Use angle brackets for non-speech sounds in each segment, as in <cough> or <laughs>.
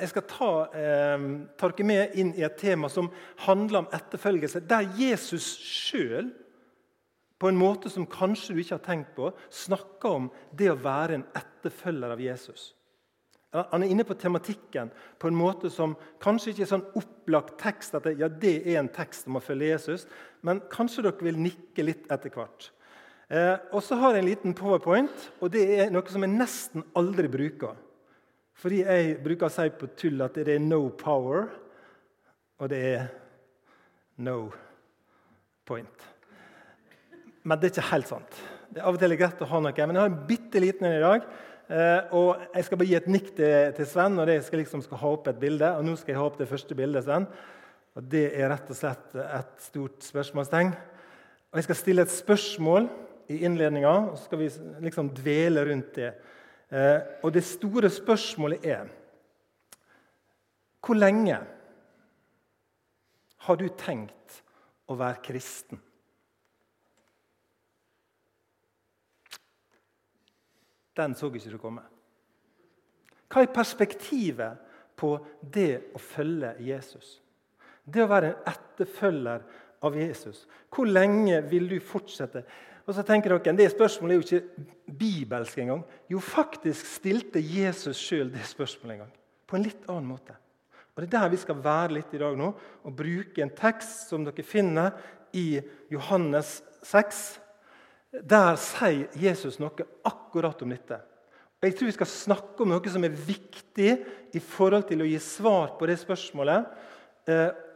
jeg skal ta, eh, ta dere med inn i et tema som handler om etterfølgelse, der Jesus sjøl på en måte som kanskje du ikke har tenkt på, snakker om det å være en etterfølger av Jesus. Han er inne på tematikken på en måte som kanskje ikke er sånn opplagt tekst at det, ja, det er en tekst om å følge Jesus, men kanskje dere vil nikke litt etter hvert. Eh, og så har jeg en liten powerpoint, og det er noe som jeg nesten aldri bruker. Fordi jeg bruker å si på tull at det er no power, og det er no point. Men det er ikke helt sant. Det er Av og til greit å ha noe, men jeg har en bitte liten en i dag. Eh, og Jeg skal bare gi et nikk til, Sven, og det skal liksom skal ha opp et bilde. Og nå skal jeg ha opp det første bildet. Sven. Og Det er rett og slett et stort spørsmålstegn. Og Jeg skal stille et spørsmål i innledninga, og så skal vi liksom dvele rundt det. Eh, og det store spørsmålet er Hvor lenge har du tenkt å være kristen? Den så ikke du komme. Hva er perspektivet på det å følge Jesus? Det å være en etterfølger av Jesus. Hvor lenge vil du fortsette? Og så tenker dere, Det spørsmålet er jo ikke bibelsk engang. Jo, faktisk stilte Jesus sjøl det spørsmålet en gang. På en litt annen måte. Og Det er der vi skal være litt i dag nå, og bruke en tekst som dere finner i Johannes 6, der sier Jesus noe akkurat om dette. Og Jeg tror vi skal snakke om noe som er viktig i forhold til å gi svar på det spørsmålet.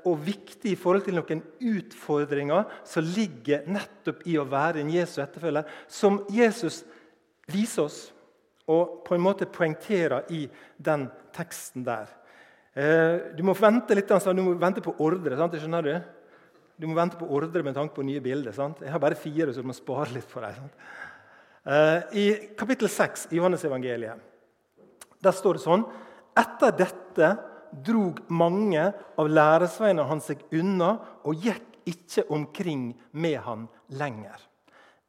Eh, og viktig i forhold til noen utfordringer som ligger nettopp i å være en Jesu etterfølger. Som Jesus viser oss og på en måte poengterer i den teksten der. Eh, du må vente litt, altså, du må vente på ordre. Sant? skjønner du? Du må vente på ordre med tanke på nye bilder. Sant? Jeg har bare fire, så du må spare litt på dem. Uh, I kapittel 6 i Johannes-evangeliet der står det sånn Etter dette drog mange av læresveinene hans seg unna og gikk ikke omkring med han lenger.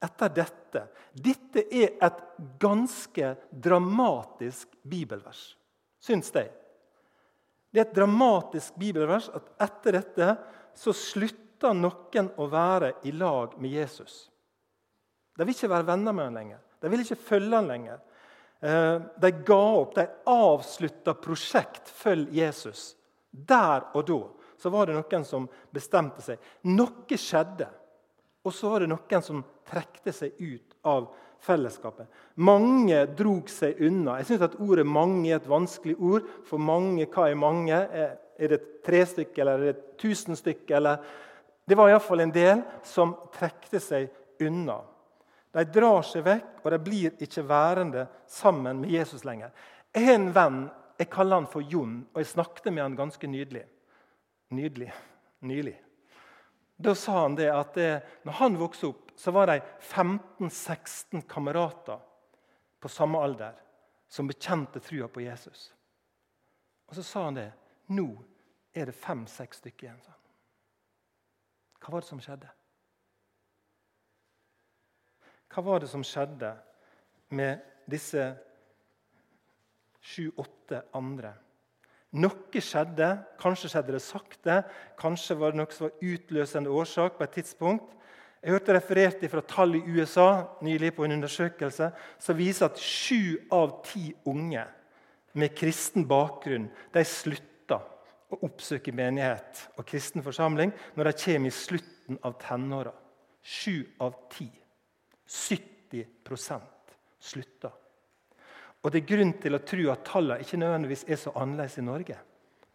Etter dette Dette er et ganske dramatisk bibelvers, syns de. Det er et dramatisk bibelvers at etter dette så slutter noen å være i lag med Jesus. De vil ikke være venner med han lenger. De vil ikke følge han lenger. Eh, de ga opp. De avslutta prosjekt 'Følg Jesus'. Der og da så var det noen som bestemte seg. Noe skjedde. Og så var det noen som trekte seg ut av fellesskapet. Mange drog seg unna. Jeg synes at Ordet 'mange' er et vanskelig ord. For mange, hva er mange? Er det tre stykker, eller er det tusen stykker? Eller det var iallfall en del som trekte seg unna. De drar seg vekk, og de blir ikke værende sammen med Jesus lenger. En venn, jeg kaller han for Jon, og jeg snakket med han ganske nydelig. Nydelig. Nylig. Da sa han det at det, når han vokste opp, så var de 15-16 kamerater på samme alder som bekjente trua på Jesus. Og så sa han det. Nå er det fem-seks stykker igjen. Hva var det som skjedde? Hva var det som skjedde med disse sju-åtte andre? Noe skjedde. Kanskje skjedde det sakte. Kanskje var det noe som var utløsende årsak på et tidspunkt. Jeg hørte referert fra tall i USA nylig på en undersøkelse som viser at sju av ti unge med kristen bakgrunn de slutter å oppsøke menighet og kristen forsamling når de kommer i slutten av tenåra. Sju av ti. 70% slutter. Og Det er grunn til å tro at tallene ikke nødvendigvis er så annerledes i Norge.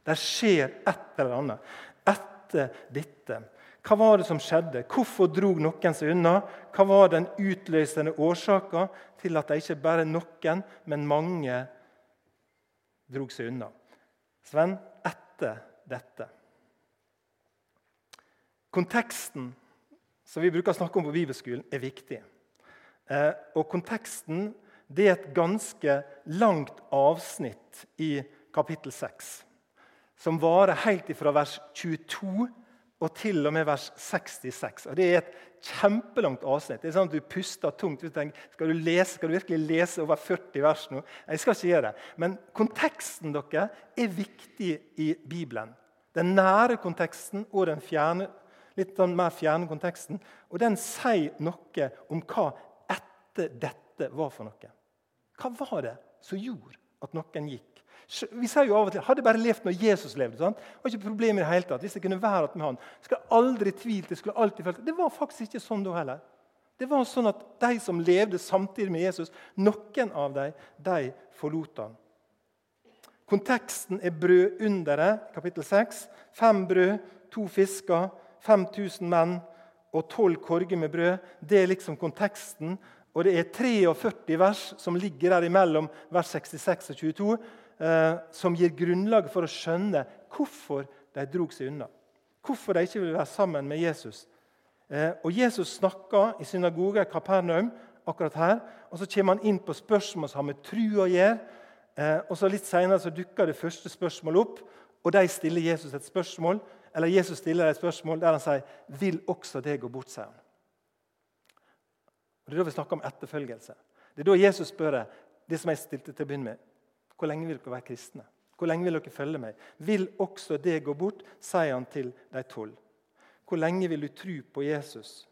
Det skjer et eller annet etter dette. Hva var det som skjedde? Hvorfor drog noen seg unna? Hva var den utløsende årsaka til at det ikke bare noen, men mange drog seg unna? Sven, etter dette. Konteksten som vi bruker å snakke om på bibelskolen, er viktig. Eh, og Konteksten det er et ganske langt avsnitt i kapittel 6, som varer helt fra vers 22 og til og med vers 66. Og Det er et kjempelangt avsnitt. Det er sånn at Du puster tungt. Du tenker, skal, du lese, skal du virkelig lese over 40 vers nå? Jeg skal ikke gjøre det. Men konteksten dere, er viktig i Bibelen. Den nære konteksten og den fjerne, litt mer fjerne konteksten. Og den sier noe om hva etter dette var for noe. Hva var det som gjorde at noen gikk vi sier jo av og til hadde jeg bare levd når Jesus levde. sant? Det var ikke problem i det hele tatt. Hvis jeg kunne være med han, skulle jeg aldri tvilt. jeg skulle alltid følt. Det var faktisk ikke sånn da heller. Det var sånn at De som levde samtidig med Jesus, noen av dem, de forlot han. Konteksten er brødunderet, kapittel 6. Fem brød, to fisker, 5000 menn og tolv korger med brød. Det er liksom konteksten. Og det er 43 vers som ligger der imellom vers 66 og 22, eh, som gir grunnlag for å skjønne hvorfor de drog seg unna. Hvorfor de ikke ville være sammen med Jesus. Eh, og Jesus snakker i synagoga i Kapernaum akkurat her, og så kommer han inn på spørsmål som har med tru å gjøre. Eh, og så Litt senere dukker det første spørsmålet opp, og de stiller Jesus et spørsmål. Eller Jesus stiller et spørsmål der han sier 'Vil også det gå bort?' sier han. Og Det er da vi snakker om etterfølgelse. Det er da Jesus spør det som jeg stilte til å begynne med. Hvor lenge vil dere være kristne? Hvor lenge vil dere følge meg? Vil også det gå bort? sier han til de tolv. Hvor lenge vil du tro på Jesus?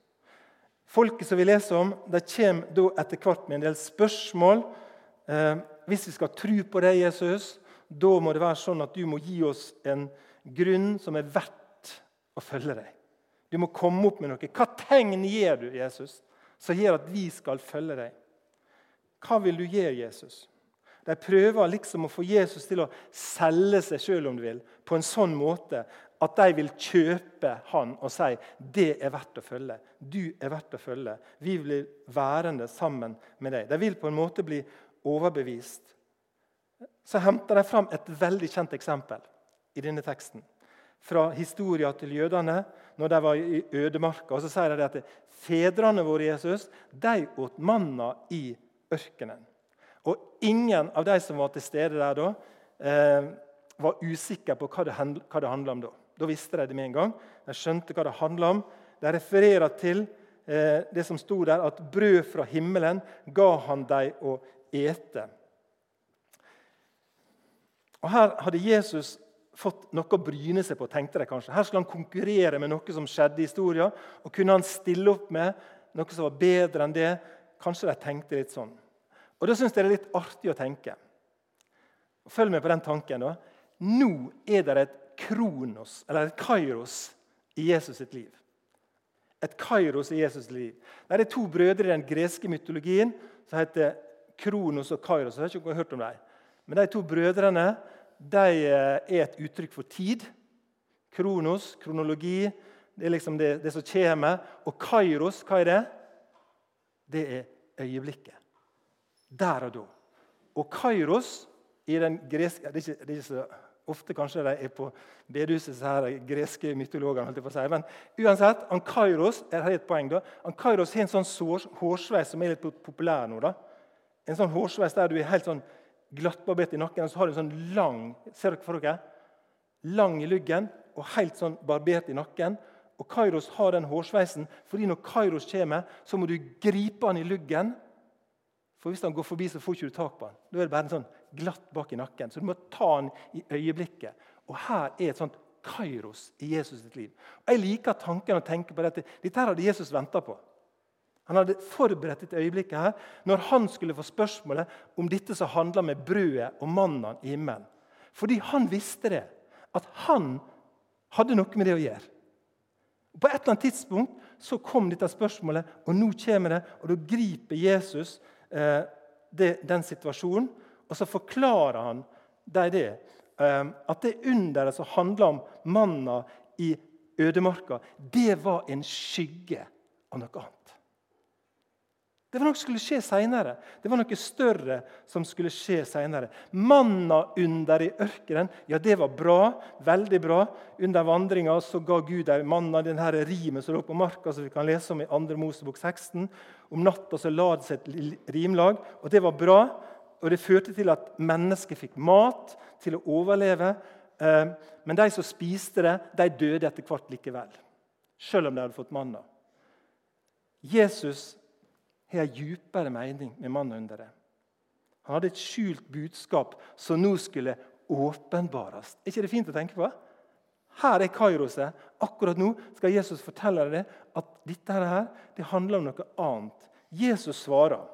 Folket som vi leser om, de kommer da etter hvert med en del spørsmål. Eh, hvis vi skal tro på deg, Jesus, da må det være sånn at du må gi oss en grunn som er verdt å følge deg. Du må komme opp med noe. Hva tegn gir du, Jesus, som gjør at vi skal følge deg? Hva vil du gjøre, Jesus? De prøver liksom å få Jesus til å selge seg selv om du vil, på en sånn måte at de vil kjøpe han og si det er verdt å følge. Du er verdt å følge. Vi blir værende sammen med deg. De vil på en måte bli overbevist. Så henter de fram et veldig kjent eksempel i denne teksten. Fra historia til jødene når de var i ødemarka. Og så sier de at fedrene våre Jesus, de åt manna i ørkenen. Og ingen av de som var til stede der da, eh, var usikre på hva det, hva det handla om da. Da visste de det med en gang. De skjønte hva det handla om. De refererer til eh, det som sto der, at brød fra himmelen ga han dem å ete. Og Her hadde Jesus fått noe å bryne seg på, tenkte de kanskje. Her skulle han konkurrere med noe som skjedde i historien. Og kunne han stille opp med noe som var bedre enn det? Kanskje de tenkte litt sånn. Og Da syns jeg det er litt artig å tenke. Følg med på den tanken. da. Nå er det et kronos, eller et kairos, i Jesus sitt liv. Et kairos i Jesus liv. Det er to brødre i den greske mytologien som heter Kronos og Kairos. Jeg har ikke hørt om dem. Men de to brødrene de eh, er et uttrykk for tid. Kronos, kronologi, det er liksom det, det som kommer. Og Kairos, hva er det? Det er øyeblikket. Der og da. Og Kairos i den greske det er, ikke, det er ikke så ofte kanskje de er på bedehuset, de greske mytologene. holdt jeg på å si. Men uansett, han er et poeng da, han Kairos har en sånn hårsveis som er litt populær nå. da. En sånn hårsveis der du er helt sånn glattbarbert i nakken, og så har du en sånn lang ser dere for dere? Lang i luggen og helt sånn barbert i nakken. Og Kairos har den hårsveisen, fordi når Kairos kommer, så må du gripe han i luggen for Hvis han går forbi, så får du ikke tak på han. Da er det bare en sånn glatt bak i nakken. Så du må ta han i øyeblikket. Og Her er et sånt kairos i Jesus sitt liv. Og Jeg liker tanken å tenke på dette. Dette her hadde Jesus venta på. Han hadde forberedt dette øyeblikket her når han skulle få spørsmålet om dette som handla med brødet og mannen i himmelen. Fordi han visste det, at han hadde noe med det å gjøre. På et eller annet tidspunkt så kom dette spørsmålet, og nå kommer det. Og da griper Jesus eh, det, den situasjonen. Og så forklarer han dem det. Eh, at det underet som handla om manna i ødemarka, det var en skygge av noe annet. Det var noe som skulle skje seinere. Det var noe større som skulle skje seinere. Manna under i ørkenen, ja, det var bra. Veldig bra. Under vandringa ga Gud ei manna, denne rimet som lå på marka, som vi kan lese om i 2. Mosebok 16. Om natta så la det seg et rimlag, og det var bra. Og det førte til at mennesket fikk mat til å overleve. Eh, men de som spiste det, de døde etter hvert likevel. Selv om de hadde fått manna. Jesus har en djupere mening med mannaunderet. Han hadde et skjult budskap som nå skulle åpenbares. Er ikke det fint å tenke på? Her er Kairoset. Akkurat nå skal Jesus fortelle deg at dette her, det handler om noe annet. Jesus svarer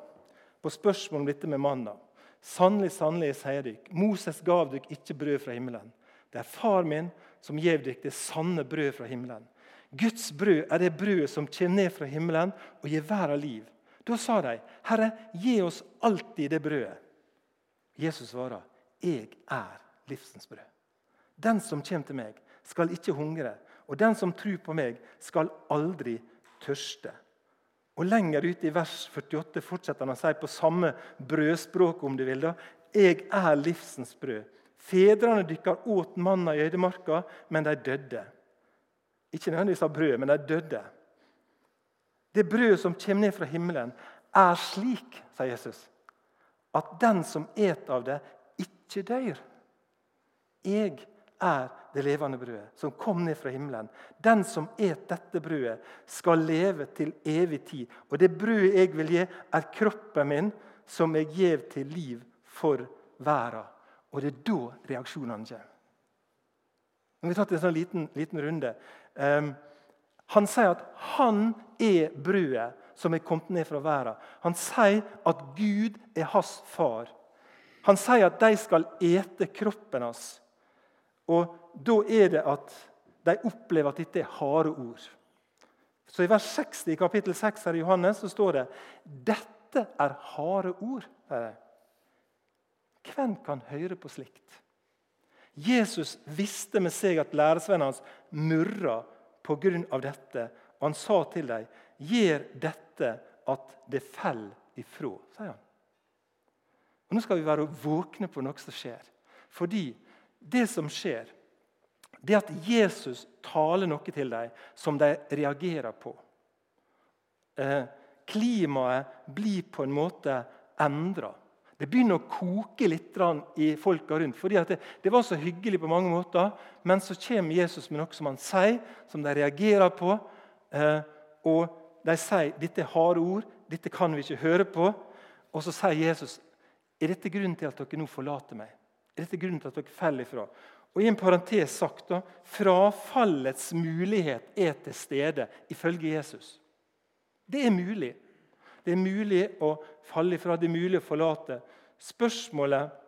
på spørsmål om dette med manna. Sannelig, sannelig, sier dere, Moses gav dere ikke brød fra himmelen. Det er far min som gjev dere det sanne brød fra himmelen. Guds brød er det brødet som kommer ned fra himmelen og gir verden liv. Da sa de, 'Herre, gi oss alltid det brødet.' Jesus svarer, 'Jeg er livsens brød.' Den som kommer til meg, skal ikke hungre, og den som tror på meg, skal aldri tørste. Og Lenger ute i vers 48 fortsetter han å si på samme brødspråk, om du vil. da, 'Jeg er livsens brød.' Fedrene dykker åt manna i øydemarka, men de døde. Ikke nødvendigvis av brød, men de døde. Det brødet som kommer ned fra himmelen, er slik, sier Jesus, at den som et av det, ikke dør. Jeg er det levende brødet som kom ned fra himmelen. Den som et dette brødet, skal leve til evig tid. Og det brødet jeg vil gi, er kroppen min, som jeg gir til liv for verden. Og det er da reaksjonene kommer. Nå har vi tatt en sånn liten, liten runde. Um, han sier at han er brødet som er kommet ned fra verden. Han sier at Gud er hans far. Han sier at de skal ete kroppen hans. Og Da er det at de opplever at dette er harde ord. Så I vers 60 i kapittel 6 her i Johannes så står det dette er harde ord. Hvem kan høre på slikt? Jesus visste med seg at læresvennene hans murra pga. dette. Og han sa til dem, 'Gjør dette at det faller ifra', sier han. Og Nå skal vi være våkne på noe som skjer. Fordi det som skjer, det er at Jesus taler noe til dem som de reagerer på. Eh, klimaet blir på en måte endra. Det begynner å koke litt i folka rundt. fordi det, det, var så hyggelig på mange måter, men så kommer Jesus med noe som han sier, som de reagerer på. Eh, og de sier dette er harde ord, dette kan vi ikke høre på. Og så sier Jesus er dette grunnen til at dere nå forlater meg. Er dette grunnen til at dere faller ifra? Og i en parentes sagt da, Frafallets mulighet er til stede ifølge Jesus. Det er mulig. Det er mulig å falle ifra, det er mulig å forlate. Spørsmålet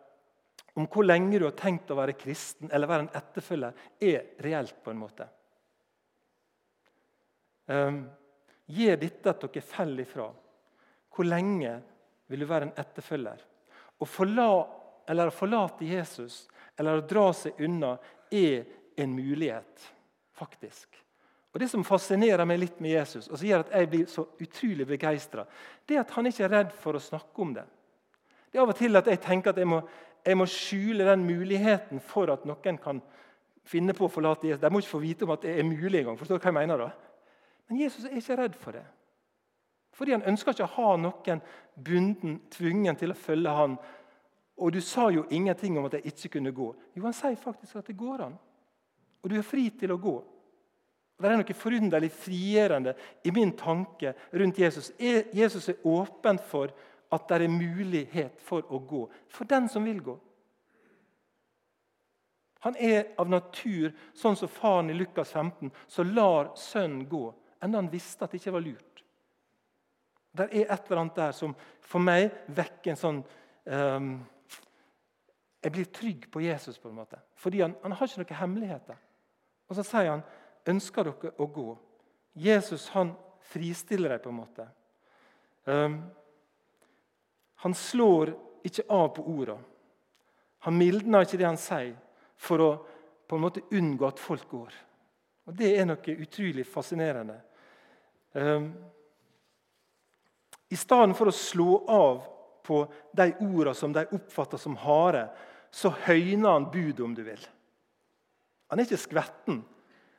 om hvor lenge du har tenkt å være kristen eller være en etterfølger, er reelt. på en måte. Um, Gjør dette at dere faller ifra. Hvor lenge vil du være en etterfølger? Å forla, forlate Jesus eller å dra seg unna er en mulighet, faktisk. Og Det som fascinerer meg litt med Jesus, og som gjør at jeg blir så utrolig begeistra, er at han ikke er redd for å snakke om det. Det er av og til at jeg tenker at jeg må, jeg må skjule den muligheten for at noen kan finne på å forlate Jesus. De må ikke få vite om at det er mulig engang. Forstår du hva jeg mener da? Men Jesus er ikke redd for det. Fordi Han ønsker ikke å ha noen bunden, tvungen til å følge han. Og du sa jo ingenting om at jeg ikke kunne gå. Jo, han sier faktisk at det går an. Og du er fri til å gå. Det er noe forunderlig frigjørende i min tanke rundt Jesus. Jesus er åpen for at det er mulighet for å gå. For den som vil gå. Han er av natur sånn som faren i Lukas 15, som lar sønnen gå, enda han visste at det ikke var lurt. Det er et eller annet der som for meg vekker en sånn um, Jeg blir trygg på Jesus, på en måte. Fordi han, han har ikke noen hemmeligheter. Og så sier han ønsker dere å gå? Jesus han fristiller dem på en måte. Um, han slår ikke av på ordene. Han mildner ikke det han sier, for å på en måte unngå at folk går. Og Det er noe utrolig fascinerende. Um, I stedet for å slå av på de ordene som de oppfatter som harde, så høyner han budet, om du vil. Han er ikke skvetten.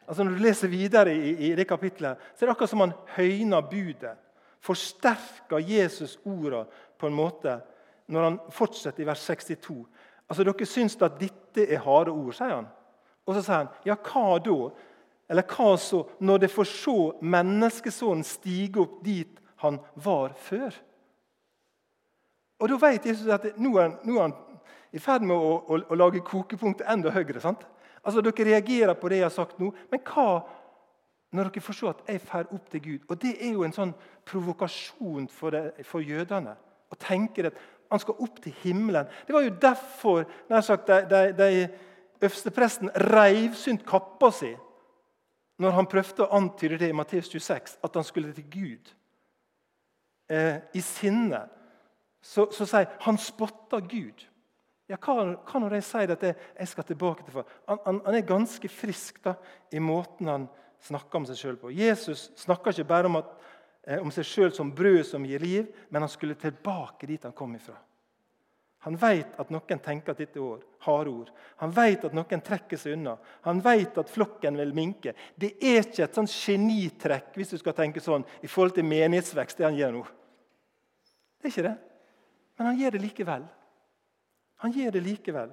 Altså Når du leser videre i, i det kapitlet, så er det akkurat som han høyner budet. Forsterker Jesus orda på en måte når han fortsetter i vers 62. Altså, Dere syns at dette er harde ord, sier han. Og så sier han, ja, hva da? Eller hva så, når det får se menneskesonen stige opp dit han var før? Og Da vet Jesus at nå er, nå er han i ferd med å, å, å lage kokepunktet enda høyere. sant? Altså, Dere reagerer på det jeg har sagt nå, men hva når dere får se at jeg drar opp til Gud? Og Det er jo en sånn provokasjon for, det, for jødene. å tenke at han skal opp til himmelen. Det var jo derfor nær sagt, de, de, de øverstepresten reiv synd kappa si når han prøvde å antyde det i Matteus 26, at han skulle til Gud. Eh, I sinne så, så sier han spotta Gud. Ja, hva, når jeg sier at jeg, skal tilbake til far? Han, han, han, er ganske frisk da, i måten han snakker om seg sjøl på. Jesus snakker ikke bare om, at, eh, om seg sjøl som brød som gir liv, men han skulle tilbake dit han kom ifra. Han vet at noen tenker at dette er harde ord. Han vet at noen trekker seg unna. Han vet at flokken vil minke. Det er ikke et sånn genitrekk hvis du skal tenke sånn, i forhold til menighetsvekst. det han gjør nå. Det er ikke det. Men han gjør det likevel. Han gjør det likevel.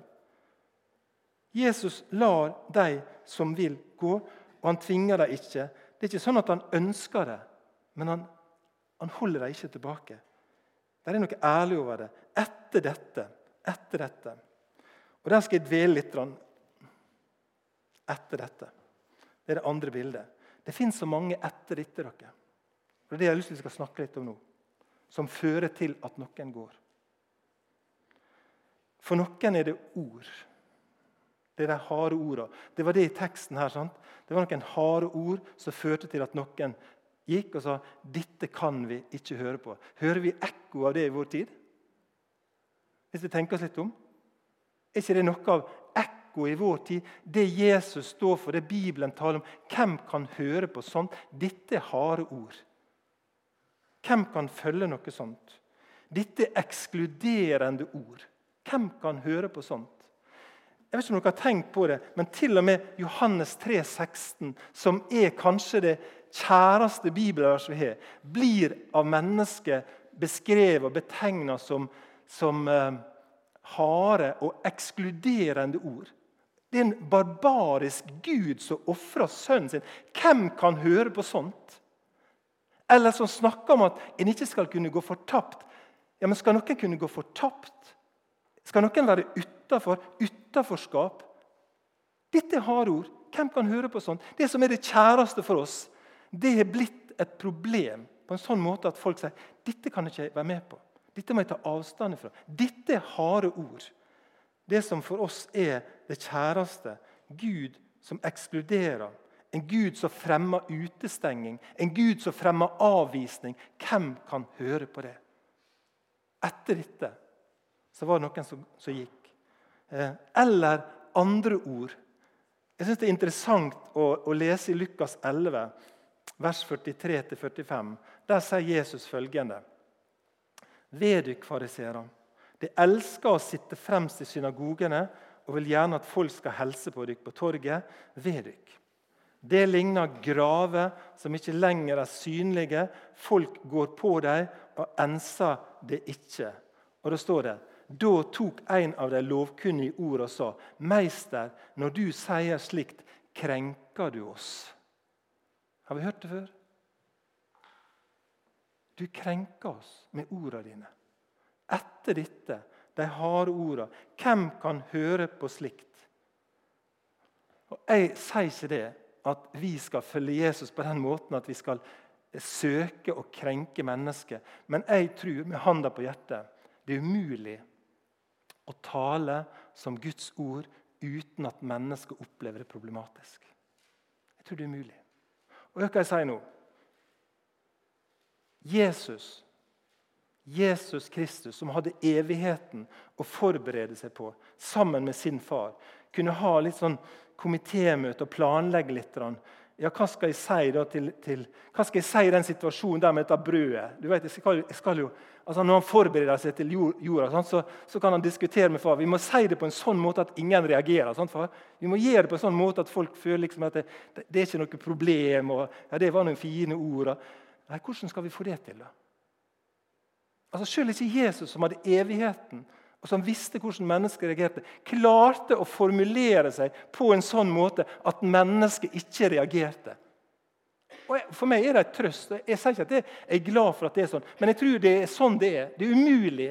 Jesus lar de som vil, gå, og han tvinger dem ikke. Det er ikke sånn at han ønsker det, men han, han holder dem ikke tilbake. Det er noe ærlig over det. Etter dette, etter dette. Og Der skal jeg dvele litt etter dette. Det er det andre bildet. Det fins så mange etter dette. dere. Det er det jeg har lyst til vi skal snakke litt om nå. Som fører til at noen går. For noen er det ord. Det er de harde ordene. Det var det i teksten her. sant? Det var noen harde ord som førte til at noen gikk og sa dette kan vi ikke høre på. Hører vi ekko av det i vår tid? Hvis vi tenker oss litt om? Er ikke det noe av ekko i vår tid? Det Jesus står for, det Bibelen taler om. Hvem kan høre på sånt? Dette er harde ord. Hvem kan følge noe sånt? Dette er ekskluderende ord. Hvem kan høre på sånt? Jeg vet ikke om dere har tenkt på det, men til og med Johannes 3, 16, som er kanskje det kjæreste bibelverset vi har, blir av mennesket beskrevet og betegna som, som uh, harde og ekskluderende ord. Det er en barbarisk gud som ofrer sønnen sin. Hvem kan høre på sånt? Eller som snakker om at en ikke skal kunne gå fortapt. Ja, men Skal noen kunne gå fortapt? Skal noen være utafor? Utaforskap? Dette er harde ord. Hvem kan høre på sånt? Det som er det kjæreste for oss, det er blitt et problem på en sånn måte at folk sier dette kan jeg ikke være med på. Dette må jeg ta avstand fra. Dette er harde ord. Det som for oss er det kjæreste. Gud som ekskluderer. En Gud som fremmer utestenging. En Gud som fremmer avvisning. Hvem kan høre på det? Etter dette så var det noen som, som gikk. Eh, eller andre ord. Jeg synes Det er interessant å, å lese i Lukas 11, vers 43-45. Der sier Jesus følgende.: Ved dykk, fariseere, de elsker å sitte fremst i synagogene og vil gjerne at folk skal helse på dykk på torget. Ved dykk. Det ligner graver som ikke lenger er synlige. Folk går på dem og enser det ikke. Og da står det da tok en av de lovkunnige ord og sa, 'Meister, når du sier slikt, krenker du oss.' Har vi hørt det før? Du krenker oss med ordene dine. Etter dette, de harde ordene, hvem kan høre på slikt? Og Jeg sier ikke det at vi skal følge Jesus på den måten at vi skal søke å krenke mennesker. Men jeg tror med handa på hjertet det er umulig å tale som Guds ord uten at mennesker opplever det problematisk. Jeg tror det er mulig. Og hva jeg sier nå? Jesus, Jesus Kristus, som hadde evigheten å forberede seg på sammen med sin far, kunne ha litt sånn komitémøte og planlegge litt ja, hva skal jeg si da til, til, hva skal jeg si i den situasjonen der med dette brødet? Du vet, jeg skal, jeg skal jo, altså Når han forbereder seg til jorda, så, så, kan han diskutere med far. Vi må si det på en sånn måte at ingen reagerer. Sånn, far? Vi må gjøre det på en sånn måte at folk føler liksom at det, det, det er ikke noe problem. og ja, Det var noen fine ord. Nei, Hvordan skal vi få det til? da? Altså Selv ikke Jesus, som hadde evigheten og som visste hvordan mennesker reagerte, klarte å formulere seg på en sånn måte at mennesket ikke reagerte. Og For meg er det et trøst. Jeg sier ikke at jeg er glad for at det er sånn, men jeg tror det er sånn det er. Det er umulig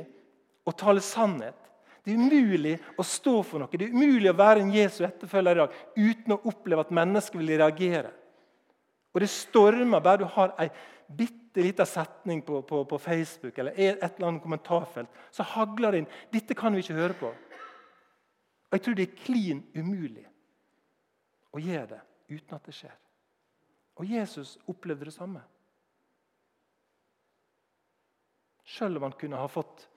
å tale sannhet. Det er umulig å stå for noe. Det er umulig å være en Jesu etterfølger i dag uten å oppleve at mennesker vil reagere. Og Det stormer bare du har ei bitte lita setning på, på, på, Facebook eller et eller annet kommentarfelt, så hagler det inn 'Dette kan vi ikke høre på'. Og Jeg tror det er klin umulig å gjøre det uten at det skjer. Og Jesus opplevde det samme. Selv om han kunne ha fått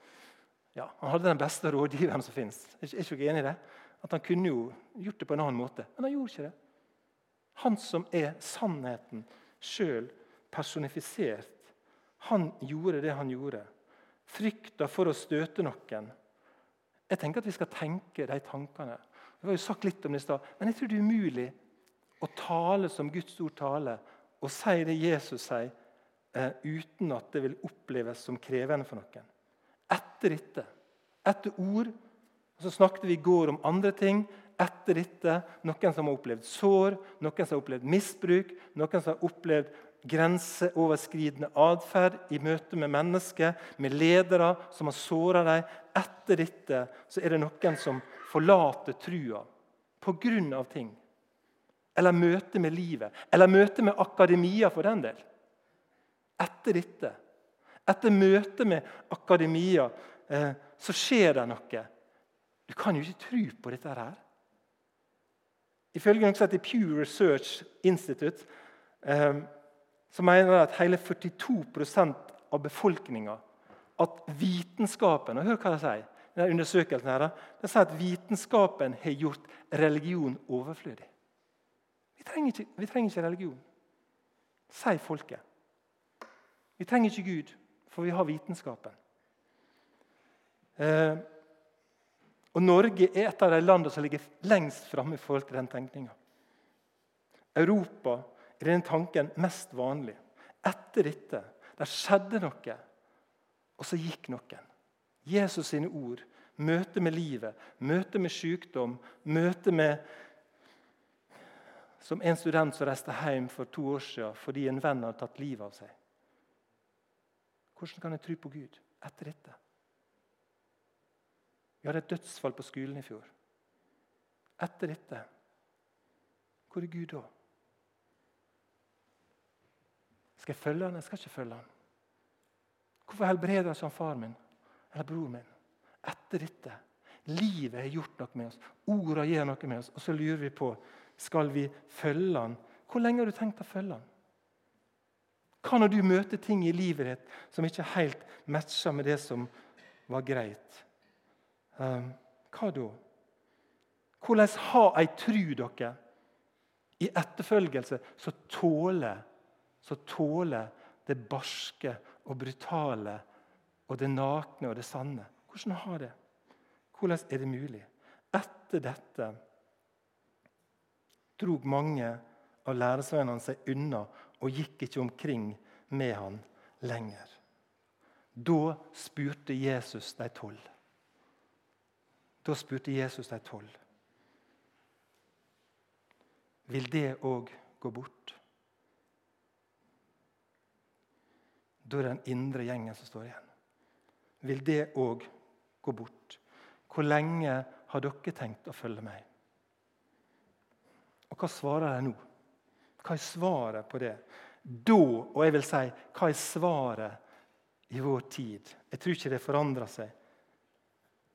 ja, Han hadde den beste rådgiveren som fins. Er ikke dere enig i det? At Han kunne jo gjort det på en annen måte, men han gjorde ikke det. Han som er sannheten sjøl personifisert. Han gjorde det han gjorde. Frykta for å støte noen. Jeg tenker at vi skal tenke de tankene. Det var jo sagt litt om det i stad, Men jeg tror det er umulig å tale som Guds ord taler, og si det Jesus sier, eh, uten at det vil oppleves som krevende for noen. Etter dette, etter ord Så snakket vi i går om andre ting. Etter dette, Noen som har opplevd sår, noen som har opplevd misbruk, noen som har opplevd grenseoverskridende atferd i møte med mennesker, med ledere som har såra dem. Etter dette så er det noen som forlater trua pga. ting. Eller møte med livet. Eller møte med akademia, for den del. Etter dette, etter møtet med akademia, eh, så skjer det noe. Du kan jo ikke tro på dette her. Ifølge noe som Pew Research Institute eh, så mener at hele 42% av befolkninga at vitenskapen og Hør hva de sier. Denne undersøkelsen her, de sier at vitenskapen har gjort religion overflødig. Vi trenger ikke, vi trenger ikke religion, sier folket. Vi trenger ikke Gud, for vi har vitenskapen. Og Norge er et av de landene som ligger lengst framme i forhold til den tenkninga. Europa er denne tanken mest vanlig. Etter dette der skjedde noe, og så gikk noen. Jesus sine ord, møte med livet, møte med sykdom, møte med Som en student som reiste hjem for to år siden fordi en venn hadde tatt livet av seg. Hvordan kan jeg tro på Gud etter dette? Vi hadde et dødsfall på skolen i fjor. Etter dette, hvor er Gud da? Skal jeg følge han, eller skal jeg ikke følge han? Hvorfor helbreder han far min eller bror min? Etter dette. Livet har gjort noe med oss. Orda gjør noe med oss. Og så lurer vi på skal vi følge han. Hvor lenge har du tenkt å følge han? Hva når du møter ting i livet ditt som ikke helt matcher med det som var greit? Um, hva da? Hvordan ha ei tru dere i etterfølgelse som tåler som tåler det barske og brutale og det nakne og det sanne. Hvordan har det? Hvordan er det mulig? Etter dette drog mange av læresvennene seg unna og gikk ikke omkring med han lenger. Da spurte Jesus de tolv. Da spurte Jesus de tolv. Vil det òg gå bort? Da er det den indre gjengen som står igjen. Vil det òg gå bort? Hvor lenge har dere tenkt å følge meg? Og Hva svarer de nå? Hva er svaret på det? Da, og jeg vil si, hva er svaret i vår tid? Jeg tror ikke det forandrer seg.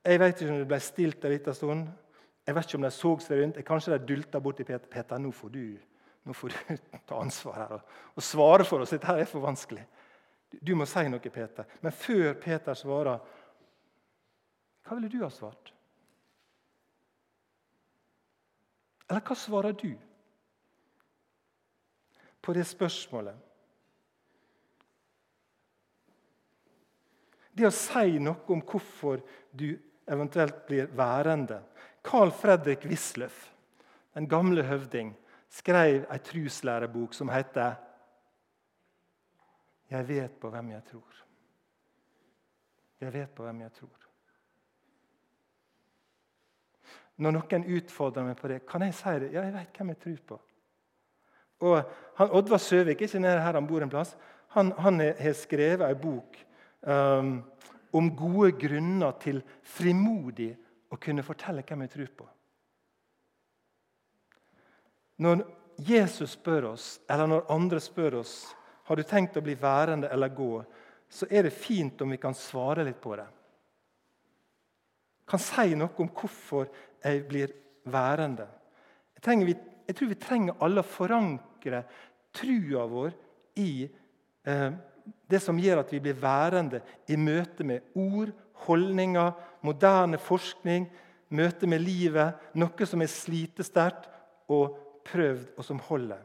Jeg vet ikke om det ble stilt en liten stund. Jeg vet ikke om de så seg rundt. Kanskje de dulta bort til Peter. Peter, nå får du, nå får du <laughs> ta ansvar her og, og svare for oss. Dette er for vanskelig. Du må si noe, Peter. Men før Peter svarer, hva ville du ha svart? Eller hva svarer du på det spørsmålet? Det å si noe om hvorfor du eventuelt blir værende. Carl Fredrik Wisløff, den gamle høvding, skrev ei truslærebok som heter 'Jeg vet på hvem jeg tror'. Jeg vet på hvem jeg tror. når noen utfordrer meg på det, kan jeg si det? Ja, jeg vet hvem jeg tror på. Og han, Oddvar Søvik ikke nede her han bor en plass, han, har skrevet ei bok um, om gode grunner til frimodig å kunne fortelle hvem jeg tror på. Når Jesus spør oss, eller når andre spør oss har du tenkt å bli værende eller gå, så er det fint om vi kan svare litt på det. Kan si noe om hvorfor jeg blir værende. Jeg, trenger, jeg tror vi trenger alle å forankre trua vår i eh, det som gjør at vi blir værende i møte med ord, holdninger, moderne forskning, møte med livet, noe som er slitesterkt og prøvd, og som holder.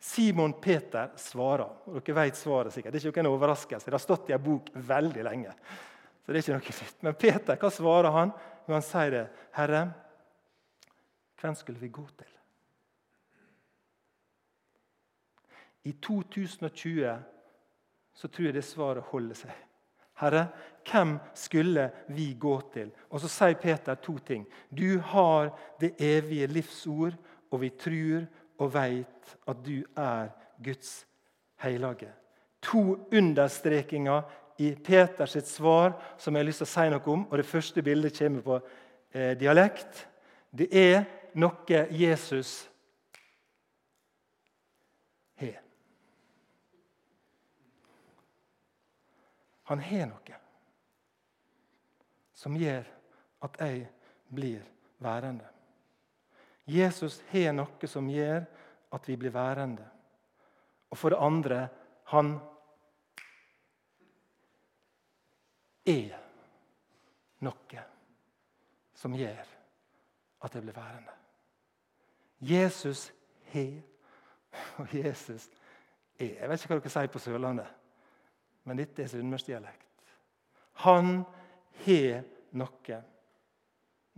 Simon Peter svarer. og Dere vet svaret sikkert. Det er ikke noen overraskelse. Det har stått i en bok veldig lenge. Så det er ikke noe nytt. Men Peter, hva svarer han? Jo, han sier det. Herre, hvem skulle vi gå til? I 2020 så tror jeg det svaret holder seg. Herre, hvem skulle vi gå til? Og Så sier Peter to ting. Du har det evige livsord, og vi tror og veit at du er Guds hellige. To understrekinger i Peters svar som jeg har lyst til å si noe om. og Det første bildet kommer på eh, dialekt. Det er noe Jesus har. Han har noe som gjør at jeg blir værende. Jesus har noe som gjør at vi blir værende. Og for det andre han er noe som gjør at jeg blir værende. Jesus har, og <laughs> Jesus er. Jeg vet ikke hva dere sier på Sørlandet men dette er sunnmørsdialekt. Han har noe.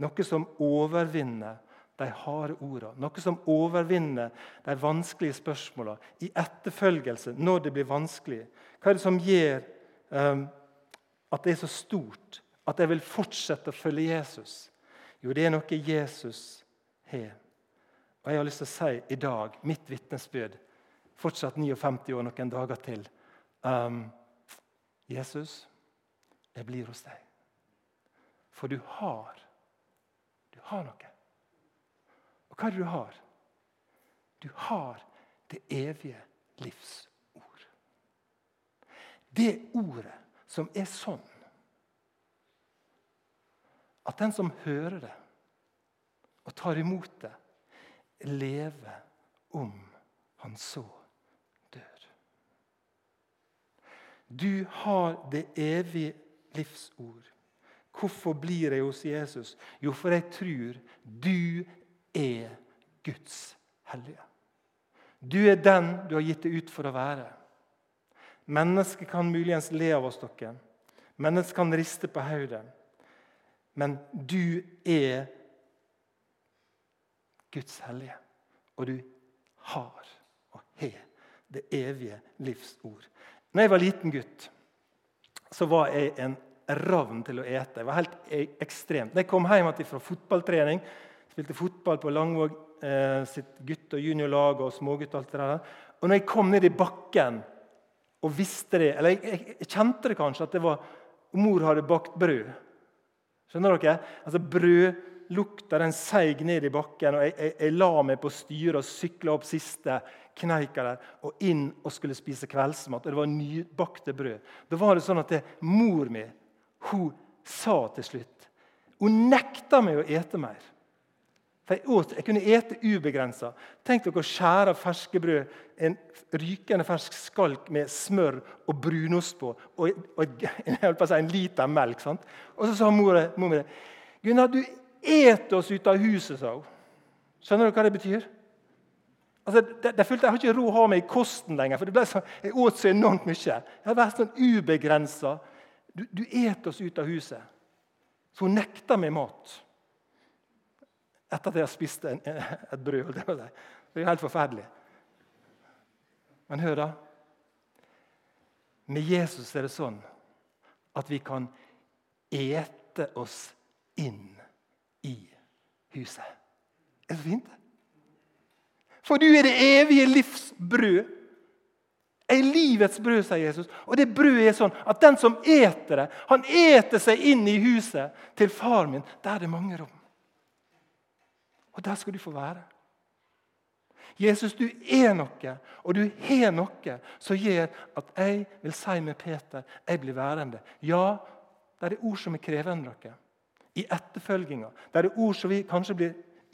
Noe som overvinner de harde ordene. Noe som overvinner de vanskelige spørsmålene i etterfølgelse når det blir vanskelig. Hva er det som gjør um, at det er så stort at jeg vil fortsette å følge Jesus? Jo, det er noe Jesus har. Og jeg har lyst til å si i dag, mitt vitnesbyrd, fortsatt 59 år, noen dager til um, 'Jesus, jeg blir hos deg.' For du har Du har noe. Og hva er det du har? Du har det evige livsord. Det ordet som er sånn at den som hører det og tar imot det, lever om han så Du har det evige livsord. Hvorfor blir jeg hos Jesus? Jo, for jeg tror du er Guds hellige. Du er den du har gitt deg ut for å være. Mennesket kan muligens le av oss, dere. Mennesket kan riste på hodet. Men du er Guds hellige, og du har og har det evige livsord. Når jeg var liten gutt, så var jeg en ravn til å ete. Jeg var helt e- ekstremt. Når jeg kom hjem fra fotballtrening, spilte fotball på Langvåg eh, sitt gutt- og juniorlag og smågutt, og alt det der. Og når jeg kom ned i bakken og visste det, eller jeg, jeg, jeg kjente det kanskje, at det var mor hadde bakt brød Skjønner dere? Altså Brødlukta den seig ned i bakken, og jeg, jeg, jeg la meg på styret og sykla opp siste kneika der og inn og skulle spise kveldsmat. og Det var nybakte brød. Da var det sånn at det, Mor mi hun sa til slutt Hun nekta meg å ete mer. For jeg, åt, jeg kunne ete ubegrensa. Tenk dere å skjære ferske brød, en rykende fersk skalk med smør og brunost på, og, og si, en liter melk. Sant? Og så sa mor, mor mi Gunnar, du et oss ut av huset, sa hun. Skjønner du hva det betyr? Altså, det, det følte Jeg har ikke råd å ha meg i kosten lenger, for det ble så, jeg åt så enormt mye. Jeg har vært sånn ubegrensa. Du, du et oss ut av huset. Så hun nekta meg mat. Etter at jeg har spist en, et brød. Det er jo helt forferdelig. Men hør, da. Med Jesus er det sånn at vi kan ete oss inn i huset. Er det fint? For du er det evige livs brød. Er livets brød, sier Jesus. Og det brødet er sånn at den som eter det, han eter seg inn i huset til far min. Der er det mange rom. Og der skal du få være. Jesus, du er noe, og du har noe som gjør at jeg vil si med Peter jeg blir værende. Ja, det er ord som er krevende noe. I etterfølginga. Det er ord som vi kanskje blir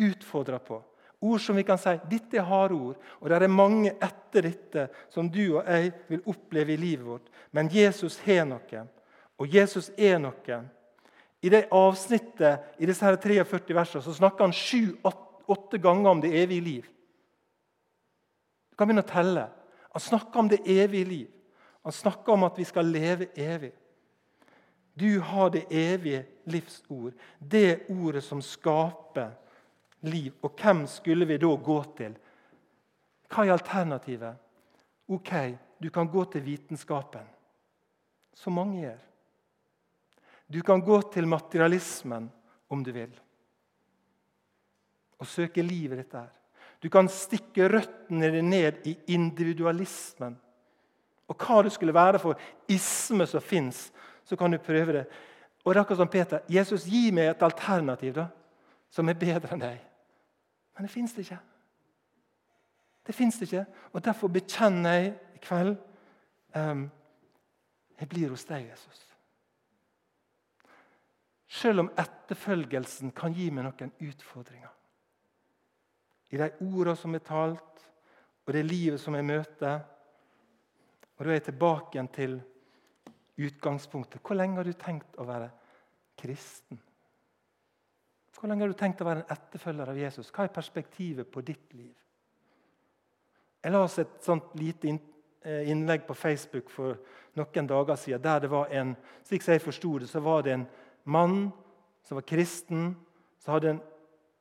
utfordra på. Ord som vi kan si dette er harde ord, og det er mange etter dette som du og jeg vil oppleve i livet vårt. Men Jesus har noe, og Jesus er noe. I det avsnittet i disse her 43 versene så snakker han sju-åtte ganger om det evige liv. Du kan begynne å telle. Han snakker om det evige liv. Han snakker om at vi skal leve evig. Du har det evige livsord, det ordet som skaper liv. Og hvem skulle vi da gå til? Hva er alternativet? Ok, du kan gå til vitenskapen, som mange gjør. Du kan gå til materialismen om du vil, og søke livet ditt der. Du kan stikke røttene ned i individualismen. Og hva det skulle være for isme som fins, så kan du prøve det. Og det er akkurat som Peter, Jesus, gi meg et alternativ da, som er bedre enn deg. Men det fins det ikke. Det fins det ikke. Og Derfor bekjenner jeg i kveld um, Jeg blir hos deg, Jesus. Selv om etterfølgelsen kan gi meg noen utfordringer. I de ordene som er talt, og det livet som jeg møter. Og Da er jeg tilbake igjen til utgangspunktet. Hvor lenge har du tenkt å være kristen? Hvor lenge har du tenkt å være en etterfølger av Jesus? Hva er perspektivet på ditt liv? Jeg la oss et sånt lite eh, innlegg på Facebook for noen dager siden. der det var en, Slik jeg forsto det, så var det en mann som var kristen. Så hadde en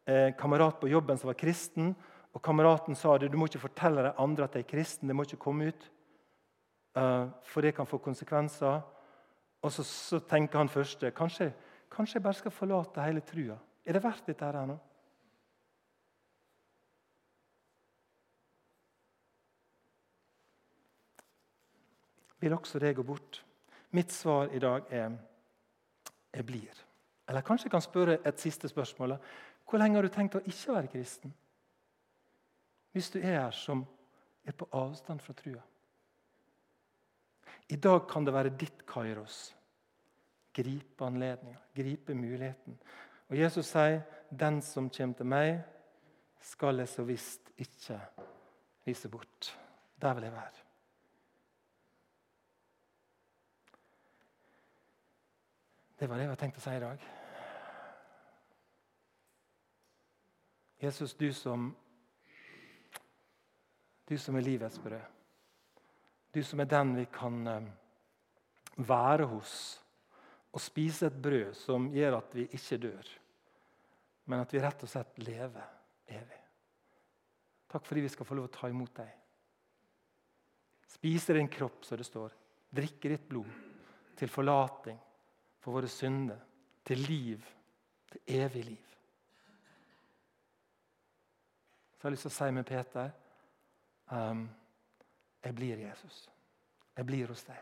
eh, kamerat på jobben som var kristen. Og Kameraten sa det, du må ikke fortelle de andre at de er kristen. Det må ikke komme ut, for det kan få konsekvenser. Og så, så tenker han første kanskje, kanskje jeg bare skal forlate hele trua. Er det verdt dette her nå? Vil også det gå bort? Mitt svar i dag er jeg blir. Eller kanskje jeg kan spørre et siste spørsmål. Hvor lenge har du tenkt å ikke være kristen? Hvis du er her som er på avstand fra trua. I dag kan det være ditt Kairos. Gripe anledninga, gripe muligheten. Og Jesus sier, 'Den som kommer til meg, skal jeg så visst ikke vise bort.' Der vil jeg være. Det var det jeg hadde tenkt å si i dag. Jesus, du som, du som er livets brød. Du som er den vi kan eh, være hos og spise et brød som gjør at vi ikke dør, men at vi rett og slett lever evig. Takk fordi vi skal få lov å ta imot deg. Spise din kropp, som det står. Drikke ditt blod til forlating for våre synder, til liv, til evig liv. Så jeg har lyst til å si med Peter um, jeg blir Jesus. Jeg blir hos deg.